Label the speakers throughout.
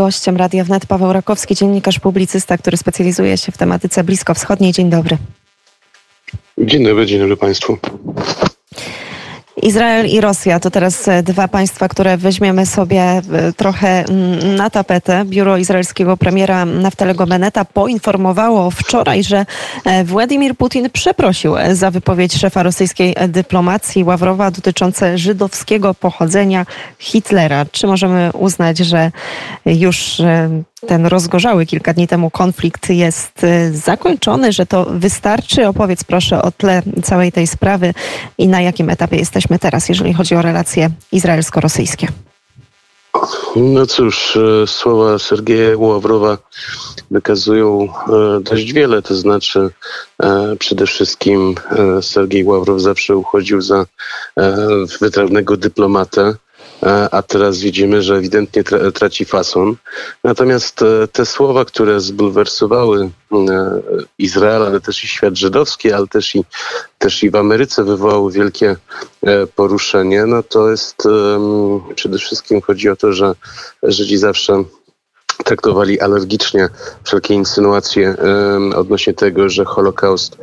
Speaker 1: Gościem Radia Wnet Paweł Rakowski, dziennikarz, publicysta, który specjalizuje się w tematyce bliskowschodniej. Dzień dobry.
Speaker 2: Dzień dobry, dzień dobry Państwu.
Speaker 1: Izrael i Rosja to teraz e, dwa państwa, które weźmiemy sobie e, trochę mm, na tapetę. Biuro izraelskiego premiera Naftalego Beneta poinformowało wczoraj, że e, Władimir Putin przeprosił za wypowiedź szefa rosyjskiej dyplomacji Ławrowa dotyczące żydowskiego pochodzenia Hitlera. Czy możemy uznać, że już ten rozgorzały kilka dni temu konflikt jest y, zakończony, że to wystarczy? Opowiedz proszę o tle całej tej sprawy i na jakim etapie jesteśmy teraz, jeżeli chodzi o relacje izraelsko-rosyjskie.
Speaker 2: No cóż, e, słowa Sergeja Ławrowa wykazują e, dość wiele, to znaczy e, przede wszystkim Sergiej Ławrow zawsze uchodził za wytrawnego dyplomatę, a teraz widzimy, że ewidentnie tra traci fason. Natomiast e, te słowa, które zbulwersowały e, Izrael, ale też i świat żydowski, ale też i, też i w Ameryce wywołały wielkie e, poruszenie, no to jest przede wszystkim chodzi o to, że Żydzi zawsze traktowali alergicznie wszelkie insynuacje odnośnie tego, że Holokaust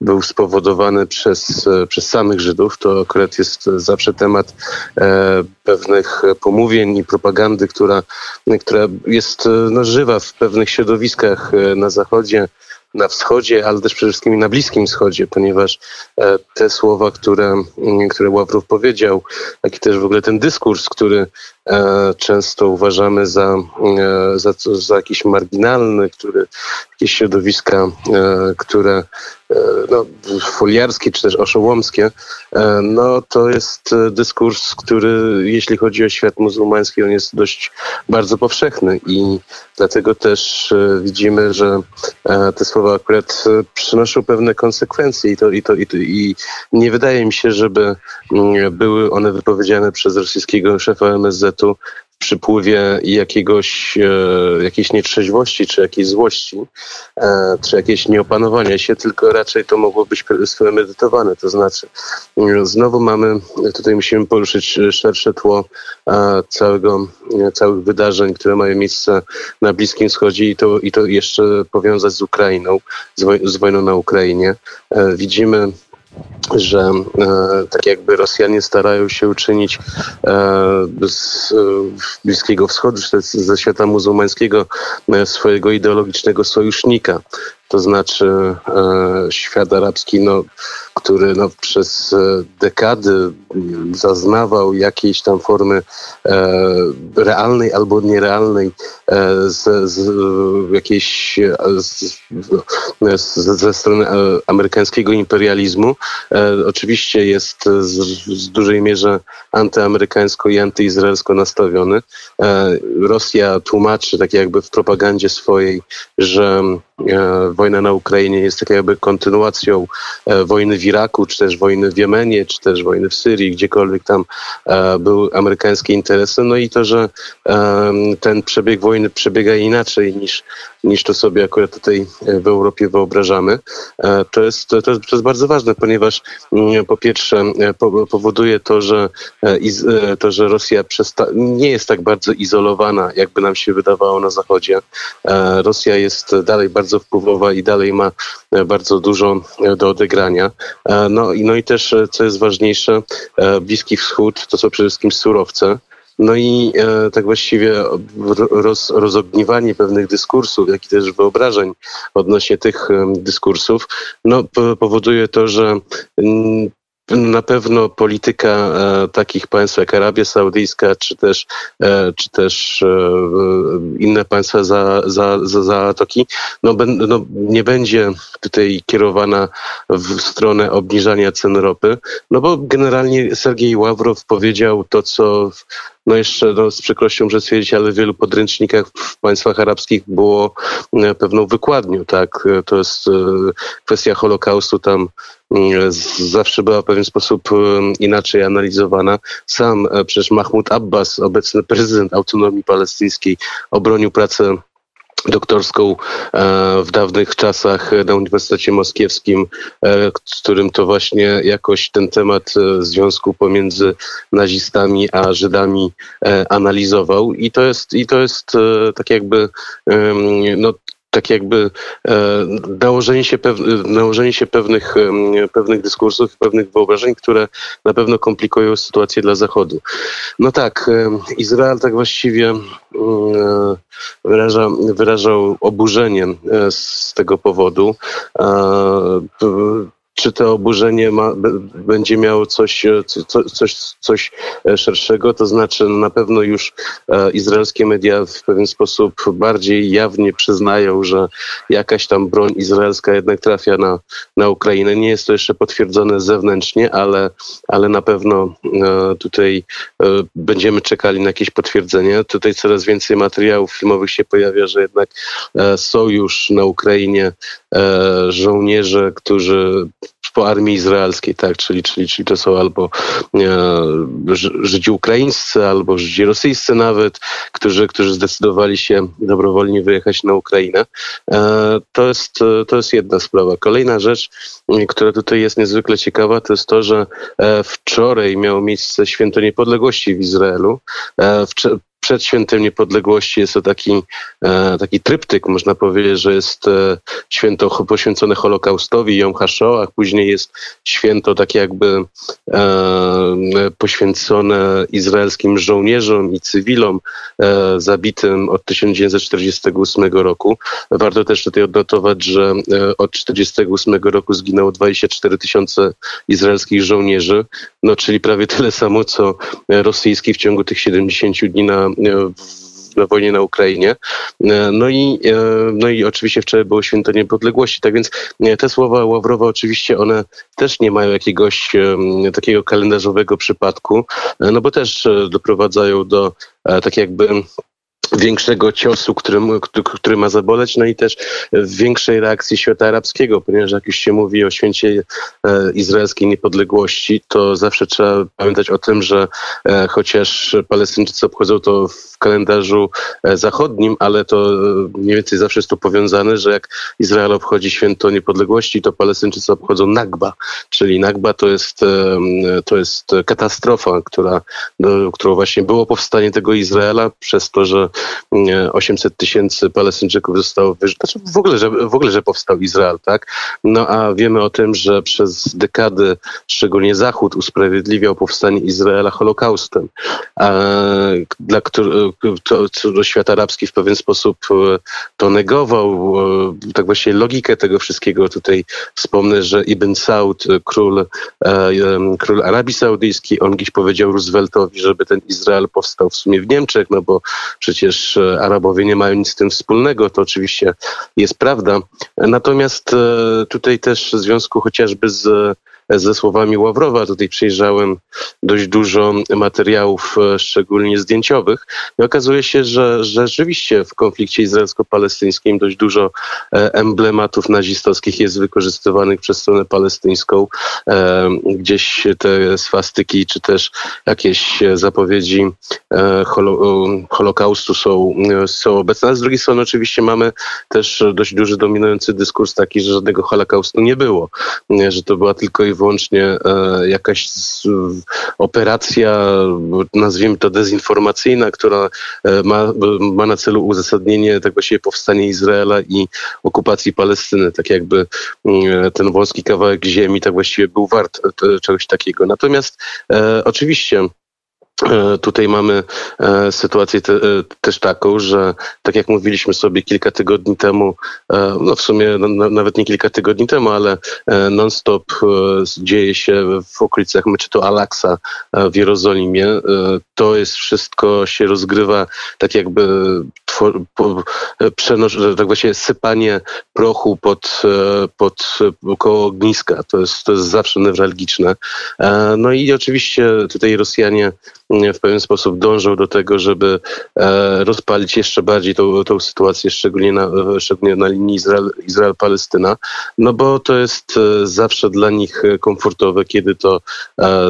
Speaker 2: był spowodowany przez, e, przez samych Żydów. To akurat jest zawsze temat e, pewnych pomówień i propagandy, która, która jest e, no, żywa w pewnych środowiskach na Zachodzie na wschodzie, ale też przede wszystkim na Bliskim Wschodzie, ponieważ e, te słowa, które, mm, które Ławrow powiedział, jak i też w ogóle ten dyskurs, który e, często uważamy za, e, za, za jakiś marginalny, który jakieś środowiska, które no, foliarskie czy też oszołomskie, no to jest dyskurs, który jeśli chodzi o świat muzułmański, on jest dość bardzo powszechny i dlatego też widzimy, że te słowa akurat e, przynoszą pewne konsekwencje i to, i to, i to i nie wydaje mi się, żeby mm, były one wypowiedziane przez rosyjskiego szefa MSZ-u przypływie jakiegoś, e, jakiejś nietrzeźwości, czy jakiejś złości, e, czy jakieś nieopanowania się, tylko raczej to mogło być premedytowane. To znaczy, mm, znowu mamy, tutaj musimy poruszyć szersze tło e, całego, całych wydarzeń, które mają miejsce na Bliskim Wschodzie i to, i to jeszcze powiązać z Ukrainą, z, woj z wojną na Ukrainie. Widzimy że e, tak jakby Rosjanie starają się uczynić e, z e, Bliskiego Wschodu, czy ze świata muzułmańskiego e, swojego ideologicznego sojusznika. To znaczy e, świat arabski, no, który no, przez e, dekady zaznawał jakiejś tam formy realnej albo nierealnej z, z, jakiejś z, ze strony amerykańskiego imperializmu. E, oczywiście jest w dużej mierze antyamerykańsko i antyizraelsko nastawiony. E, Rosja tłumaczy tak jakby w propagandzie swojej, że wojna na Ukrainie jest tak jakby kontynuacją wojny w Iraku, czy też wojny w Jemenie, czy też wojny w Syrii, gdziekolwiek tam e, były amerykańskie interesy. No i to, że e, ten przebieg wojny przebiega inaczej niż, niż to sobie akurat tutaj w Europie wyobrażamy, e, to jest, to, jest, to jest bardzo ważne, ponieważ mm, po pierwsze e, po, powoduje to, że, e, e, to, że Rosja nie jest tak bardzo izolowana, jakby nam się wydawało na Zachodzie. Rosja jest dalej bardzo wpływowa i dalej ma bardzo dużo do odegrania. E, no, no i też, e, co jest ważniejsze, e, Bliski Wschód to są przede wszystkim surowce. No i e, tak właściwie roz, rozogniwanie pewnych dyskursów, jak i też wyobrażeń odnośnie tych dyskursów, no, powoduje to, że na pewno polityka e, takich państw jak Arabia Saudyjska, czy też, e, czy też e, inne państwa za, za, za Zatoki, no, no, nie będzie tutaj kierowana w stronę obniżania cen ropy, no bo generalnie Sergiej Ławrow powiedział to, co no jeszcze no, z przykrością muszę stwierdzić, ale w wielu podręcznikach w państwach arabskich było e, pewną wykładnią, tak? E, to jest e, kwestia Holokaustu tam zawsze była w pewien sposób inaczej analizowana. Sam przecież Mahmud Abbas, obecny prezydent autonomii palestyńskiej, obronił pracę doktorską w dawnych czasach na Uniwersytecie Moskiewskim, w którym to właśnie jakoś ten temat związku pomiędzy nazistami a Żydami analizował. I to jest, i to jest tak jakby no, tak jakby e, nałożenie się, pew, nałożenie się pewnych, pewnych dyskursów, pewnych wyobrażeń, które na pewno komplikują sytuację dla Zachodu. No tak, Izrael tak właściwie mm, e, wyraża, wyrażał oburzenie e, z tego powodu czy to oburzenie ma, będzie miało coś, e, co, coś, coś e, szerszego, to znaczy na pewno już e, izraelskie media w pewien sposób bardziej jawnie przyznają, że jakaś tam broń izraelska jednak trafia na, na Ukrainę. Nie jest to jeszcze potwierdzone zewnętrznie, ale, ale na pewno tutaj będziemy czekali na jakieś potwierdzenie. Tutaj coraz więcej materiałów filmowych się pojawia, że jednak są już na Ukrainie żołnierze, którzy po armii izraelskiej, tak, czyli, czyli, czyli to są albo e, Żydzi ukraińscy, albo Żydzi rosyjscy nawet, którzy, którzy zdecydowali się dobrowolnie wyjechać na Ukrainę. E, to jest, to jest jedna sprawa. Kolejna rzecz, która tutaj jest niezwykle ciekawa, to jest to, że e, wczoraj miało miejsce święto niepodległości w Izraelu. Przed świętem niepodległości jest to taki, e, taki tryptyk, można powiedzieć, że jest e, święto poświęcone Holokaustowi, Yom HaShoah, później jest święto takie jakby e, poświęcone izraelskim żołnierzom i cywilom zabitym od 1948 roku. Warto też tutaj odnotować, że od 1948 roku zginęło 24 tysiące izraelskich żołnierzy, no czyli prawie tyle samo, co rosyjskich w ciągu tych 70 dni na na wojnie na Ukrainie. No i, no i oczywiście wczoraj było święto niepodległości. Tak więc te słowa Ławrowa oczywiście one też nie mają jakiegoś takiego kalendarzowego przypadku, no bo też doprowadzają do tak jakby większego ciosu, który, który ma zaboleć, no i też większej reakcji świata arabskiego, ponieważ jak już się mówi o święcie e, izraelskiej niepodległości, to zawsze trzeba pamiętać o tym, że e, chociaż Palestyńczycy obchodzą to w kalendarzu e, zachodnim, ale to mniej więcej zawsze jest to powiązane, że jak Izrael obchodzi święto niepodległości, to Palestyńczycy obchodzą Nagba, czyli Nagba to jest, to jest katastrofa, która, do, którą właśnie było powstanie tego Izraela przez to, że 800 tysięcy Palestyńczyków zostało. Znaczy w ogóle, że, w ogóle, że powstał Izrael, tak? No a wiemy o tym, że przez dekady, szczególnie Zachód, usprawiedliwiał powstanie Izraela Holokaustem, dla którego świat arabski w pewien sposób e, to negował. E, tak właśnie logikę tego wszystkiego tutaj wspomnę, że Ibn Saud, król, e, król Arabii Saudyjskiej, on gdzieś powiedział Rooseveltowi, żeby ten Izrael powstał w sumie w Niemczech, no bo przecież przecież e, Arabowie nie mają nic z tym wspólnego, to oczywiście jest prawda. Natomiast e, tutaj też w związku chociażby z ze słowami Ławrowa. Tutaj przejrzałem dość dużo materiałów, e, szczególnie zdjęciowych i okazuje się, że, że rzeczywiście w konflikcie izraelsko-palestyńskim dość dużo e, emblematów nazistowskich jest wykorzystywanych przez stronę palestyńską. E, gdzieś te swastyki, czy też jakieś zapowiedzi Holokaustu są, są obecne. A z drugiej strony oczywiście mamy też dość duży dominujący dyskurs taki, że żadnego Holokaustu nie było, że to była tylko i wyłącznie e, jakaś operacja, nazwijmy to dezinformacyjna, która e, ma, ma na celu uzasadnienie tak właściwie powstania Izraela i okupacji Palestyny. Tak jakby mm, ten wąski kawałek ziemi tak właściwie był wart e, czegoś takiego. Natomiast oczywiście tutaj mamy e, sytuację te, e, też taką, że tak jak mówiliśmy sobie kilka tygodni temu, no w sumie no, nawet nie kilka tygodni temu, ale non-stop dzieje się w okolicach meczetu Al-Aqsa w Jerozolimie. To jest wszystko się rozgrywa tak jakby przenosz, tak właśnie sypanie prochu pod, pod koło ogniska. To jest, to jest zawsze newralgiczne. No i oczywiście tutaj Rosjanie w pewien sposób dążą do tego, żeby rozpalić jeszcze bardziej tą, tą sytuację, szczególnie na, szczególnie na linii Izrael, Izrael-Palestyna, no bo to jest zawsze dla nich komfortowe, kiedy to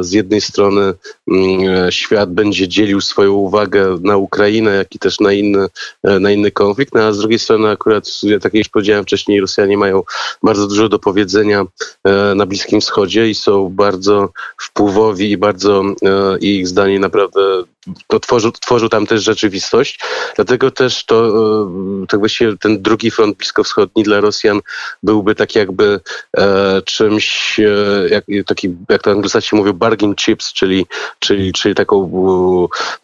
Speaker 2: z jednej strony mm, świat będzie dzielił swoją uwagę na Ukrainę, jak i też na inny, na inny konflikt, no a z drugiej strony akurat, tak jak już powiedziałem wcześniej, Rosjanie mają bardzo dużo do powiedzenia e, na Bliskim Wschodzie i są bardzo wpływowi i bardzo e, ich zdanie naprawdę to tworzył, tworzył tam też rzeczywistość. Dlatego też to e, tak właściwie ten drugi front bliskowschodni dla Rosjan byłby tak jakby e, czymś, e, jak, taki, jak to anglosaci mówią, bargain chips, czyli, czyli, czyli taką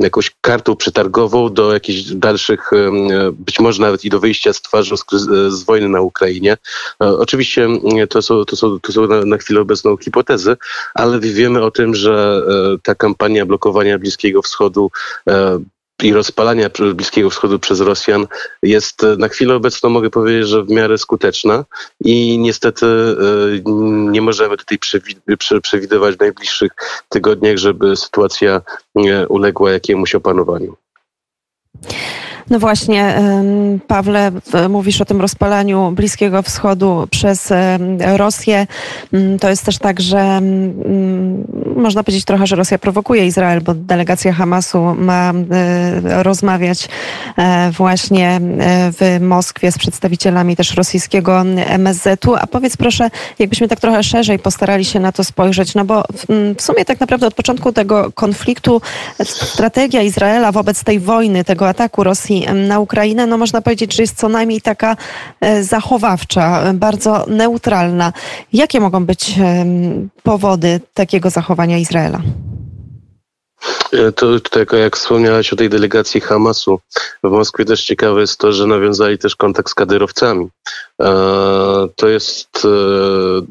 Speaker 2: e, jakąś kartą przetargową do jakichś dalszych, e, być może nawet i do wyjścia z twarzą z, z wojny na Ukrainie. E, oczywiście to są, to są, to są na, na chwilę obecną hipotezy, ale wiemy o tym, że ta kampania blokowania Bliskiego Wschodu Wschodu e, i rozpalania Bliskiego Wschodu przez Rosjan jest e, na chwilę obecną, mogę powiedzieć, że w miarę skuteczna i niestety e, nie możemy tutaj przewidywać w najbliższych tygodniach, żeby sytuacja uległa jakiemuś opanowaniu.
Speaker 1: No właśnie, Pawle, mówisz o tym rozpalaniu Bliskiego Wschodu przez Rosję. Mm, to jest też tak, że mm, można powiedzieć trochę, że Rosja prowokuje Izrael, bo delegacja Hamasu ma e, rozmawiać e, właśnie e, w Moskwie z przedstawicielami też rosyjskiego MSZ-u. A powiedz proszę, jakbyśmy tak trochę szerzej postarali się na to spojrzeć, no bo w sumie tak naprawdę od początku tego konfliktu strategia Izraela wobec tej wojny, tego ataku Rosji na Ukrainę, no można powiedzieć, że jest co najmniej taka e, zachowawcza, bardzo neutralna. Jakie mogą być powody takiego zachowania Izraela?
Speaker 2: E, to tylko jak wspomniałaś o tej delegacji Hamasu w Moskwie też ciekawe jest to, że nawiązali też kontakt z kadyrowcami. E, to jest,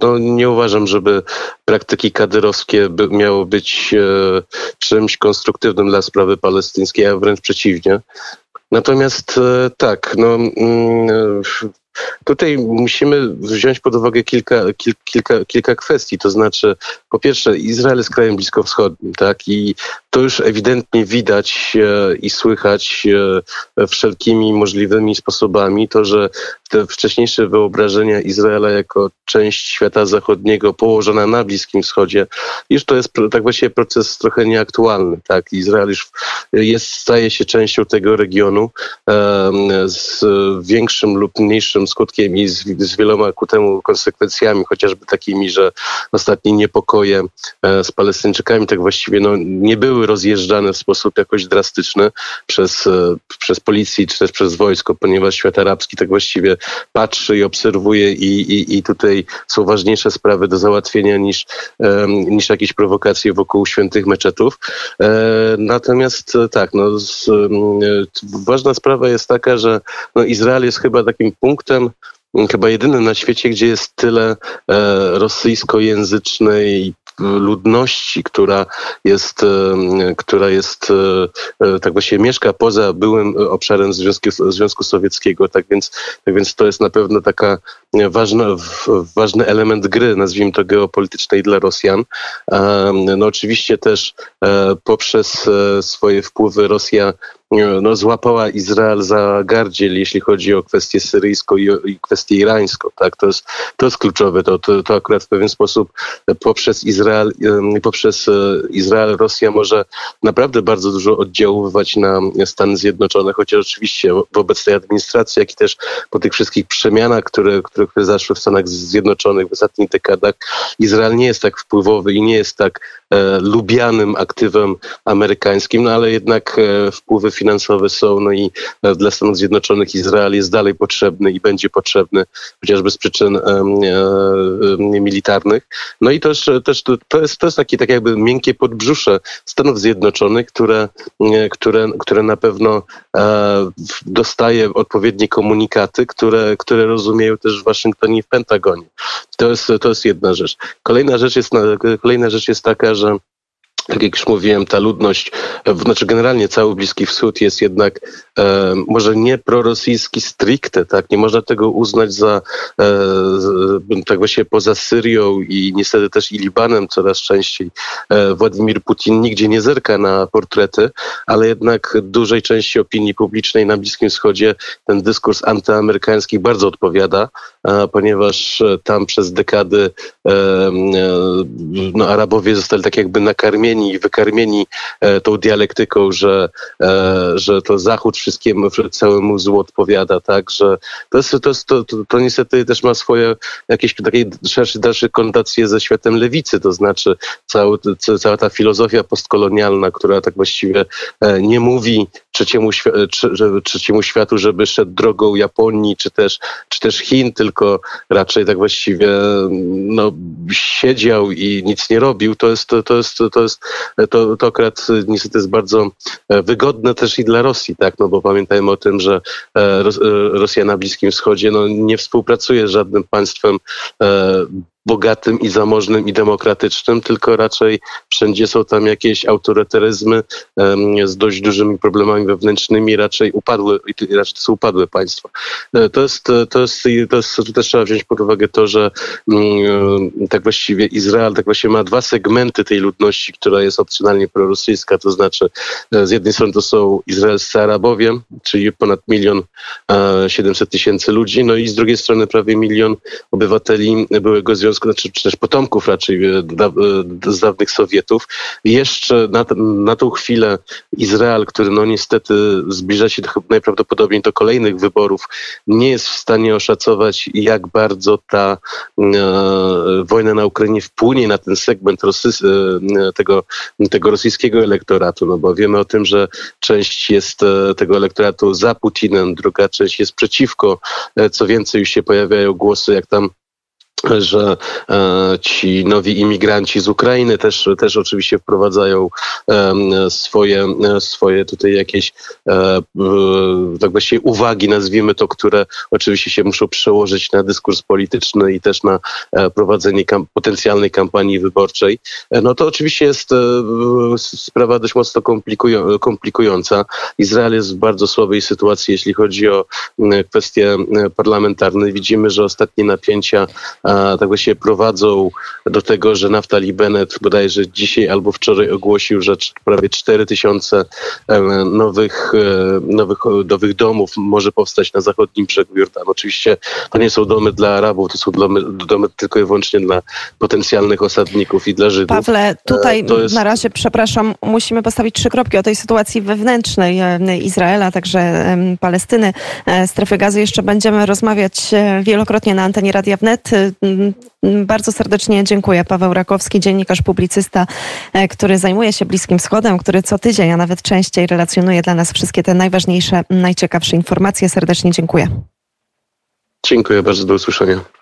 Speaker 2: no nie uważam, żeby praktyki kadyrowskie by, miało być czymś konstruktywnym dla sprawy palestyńskiej, a wręcz przeciwnie. Natomiast e, tak, no, mm, Tutaj musimy wziąć pod uwagę kilka, kilka, kilka kwestii. To znaczy, po pierwsze, Izrael jest krajem bliskowschodnim, tak? I to już ewidentnie widać e, i słychać e, wszelkimi możliwymi sposobami. To, że te wcześniejsze wyobrażenia Izraela jako część świata zachodniego położona na Bliskim Wschodzie, już to jest tak właściwie proces trochę nieaktualny. Tak? Izrael już jest, staje się częścią tego regionu z większym lub mniejszym skutkiem i z, z wieloma ku temu konsekwencjami, chociażby takimi, że ostatnie niepokoje e, z Palestyńczykami tak właściwie no, nie były rozjeżdżane w sposób jakoś drastyczny przez, e, przez policję czy też przez wojsko, ponieważ świat arabski tak właściwie patrzy i obserwuje i, i, i tutaj są ważniejsze sprawy do załatwienia niż, niż jakieś prowokacje wokół świętych meczetów. E, natomiast tak, no, z, ważna sprawa jest taka, że no, Izrael jest chyba takim punktem, chyba jedyny na świecie, gdzie jest tyle e, rosyjskojęzycznej ludności, która jest, e, która jest e, tak właściwie mieszka poza byłym obszarem Związku, Związku Sowieckiego. Tak więc, tak więc to jest na pewno taka ważna, ważny element gry, nazwijmy to geopolitycznej dla Rosjan. No oczywiście też poprzez swoje wpływy Rosja no, złapała Izrael za gardziel, jeśli chodzi o kwestię syryjską i, i kwestię irańską. Tak? To, jest, to jest kluczowe. To, to, to akurat w pewien sposób poprzez Izrael, poprzez e, Izrael Rosja może naprawdę bardzo dużo oddziaływać na Stany Zjednoczone, chociaż oczywiście wobec tej administracji, jak i też po tych wszystkich przemianach, które, które, które zaszły w Stanach Zjednoczonych w ostatnich dekadach, Izrael nie jest tak wpływowy i nie jest tak e, lubianym aktywem amerykańskim, no ale jednak e, wpływy finansowe są, no i e, dla Stanów Zjednoczonych Izrael jest dalej potrzebny i będzie potrzebny, chociażby z przyczyn e, e, militarnych. No i też, też to, jest, to jest takie tak jakby miękkie podbrzusze Stanów Zjednoczonych, które, e, które, które na pewno e, dostaje odpowiednie komunikaty, które, które rozumieją też w Waszyngtonie i w Pentagonie. To jest, to jest jedna rzecz. Kolejna rzecz jest, kolejna rzecz jest taka, że tak jak już mówiłem, ta ludność, znaczy generalnie cały Bliski Wschód jest jednak e, może nie prorosyjski stricte, tak? Nie można tego uznać za e, tak właśnie poza Syrią i niestety też i Libanem coraz częściej. E, Władimir Putin nigdzie nie zerka na portrety, ale jednak dużej części opinii publicznej na Bliskim Wschodzie ten dyskurs antyamerykański bardzo odpowiada, ponieważ tam przez dekady e, e, no, Arabowie zostali tak jakby nakarmieni i wykarmieni e, tą dialektyką, że, e, że to Zachód wszystkiemu, całemu złu odpowiada, tak, że to, jest, to, jest, to, to, to niestety też ma swoje jakieś takie szersze, dalsze konotacje ze światem lewicy, to znaczy cały, cała ta filozofia postkolonialna, która tak właściwie e, nie mówi trzeciemu, trzeciemu światu, żeby szedł drogą Japonii, czy też, czy też Chin, tylko raczej tak właściwie no, siedział i nic nie robił, to jest, to jest, to jest to, to akurat niestety jest bardzo e, wygodne też i dla Rosji, tak, no bo pamiętajmy o tym, że e, e, Rosja na Bliskim Wschodzie no, nie współpracuje z żadnym państwem bogatym i zamożnym i demokratycznym, tylko raczej wszędzie są tam jakieś autorytaryzmy z dość dużymi problemami wewnętrznymi, raczej upadłe, raczej to są upadłe państwa. E, to jest, to jest, to jest, to też trzeba wziąć pod uwagę to, że mm, tak właściwie Izrael tak właściwie ma dwa segmenty tej ludności, która jest opcjonalnie prorosyjska, to znaczy e, z jednej strony to są izraelscy Arabowie, czyli ponad milion e, siedemset tysięcy ludzi, no i z drugiej strony prawie milion obywateli byłego Związku znaczy, czy też potomków raczej e, z dawnych Sowietów. Jeszcze na, na tą chwilę Izrael, który no niestety zbliża się do, najprawdopodobniej do kolejnych wyborów, nie jest w stanie oszacować, jak bardzo ta e, wojna na Ukrainie wpłynie na ten segment Rosy, e, tego, tego rosyjskiego elektoratu, no bo wiemy o tym, że część jest e, tego elektoratu za Putinem, druga część jest przeciwko. E, co więcej, już się pojawiają głosy, jak tam że e, ci nowi imigranci z Ukrainy też, też oczywiście wprowadzają swoje, swoje tutaj jakieś e, tak właściwie uwagi, nazwijmy to, które oczywiście się muszą przełożyć na dyskurs polityczny i też na e, prowadzenie kam potencjalnej kampanii wyborczej. No to oczywiście jest sprawa dość mocno komplikują, komplikująca. Izrael jest w bardzo słabej sytuacji, jeśli chodzi o kwestie parlamentarne. Widzimy, że ostatnie napięcia tak właściwie prowadzą do tego, że Naftali Bennett bodajże dzisiaj albo wczoraj ogłosił, że prawie 4 tysiące e, nowych, e, nowych, nowych domów może powstać na zachodnim brzegu Jordanu. Oczywiście to nie są domy dla Arabów, to są domy, domy tylko i wyłącznie dla potencjalnych osadników i dla Żydów.
Speaker 1: Pawle, tutaj e, jest... na razie, przepraszam, musimy postawić trzy kropki o tej sytuacji wewnętrznej Izraela, także Palestyny, strefy gazy. Jeszcze będziemy rozmawiać wielokrotnie na antenie Radia Wnet. Bardzo serdecznie dziękuję. Paweł Rakowski, dziennikarz, publicysta, e, który zajmuje się Bliskim Wschodem, który co tydzień, a nawet częściej relacjonuje dla nas wszystkie te najważniejsze, najciekawsze informacje. Serdecznie dziękuję.
Speaker 2: Dziękuję bardzo, do usłyszenia.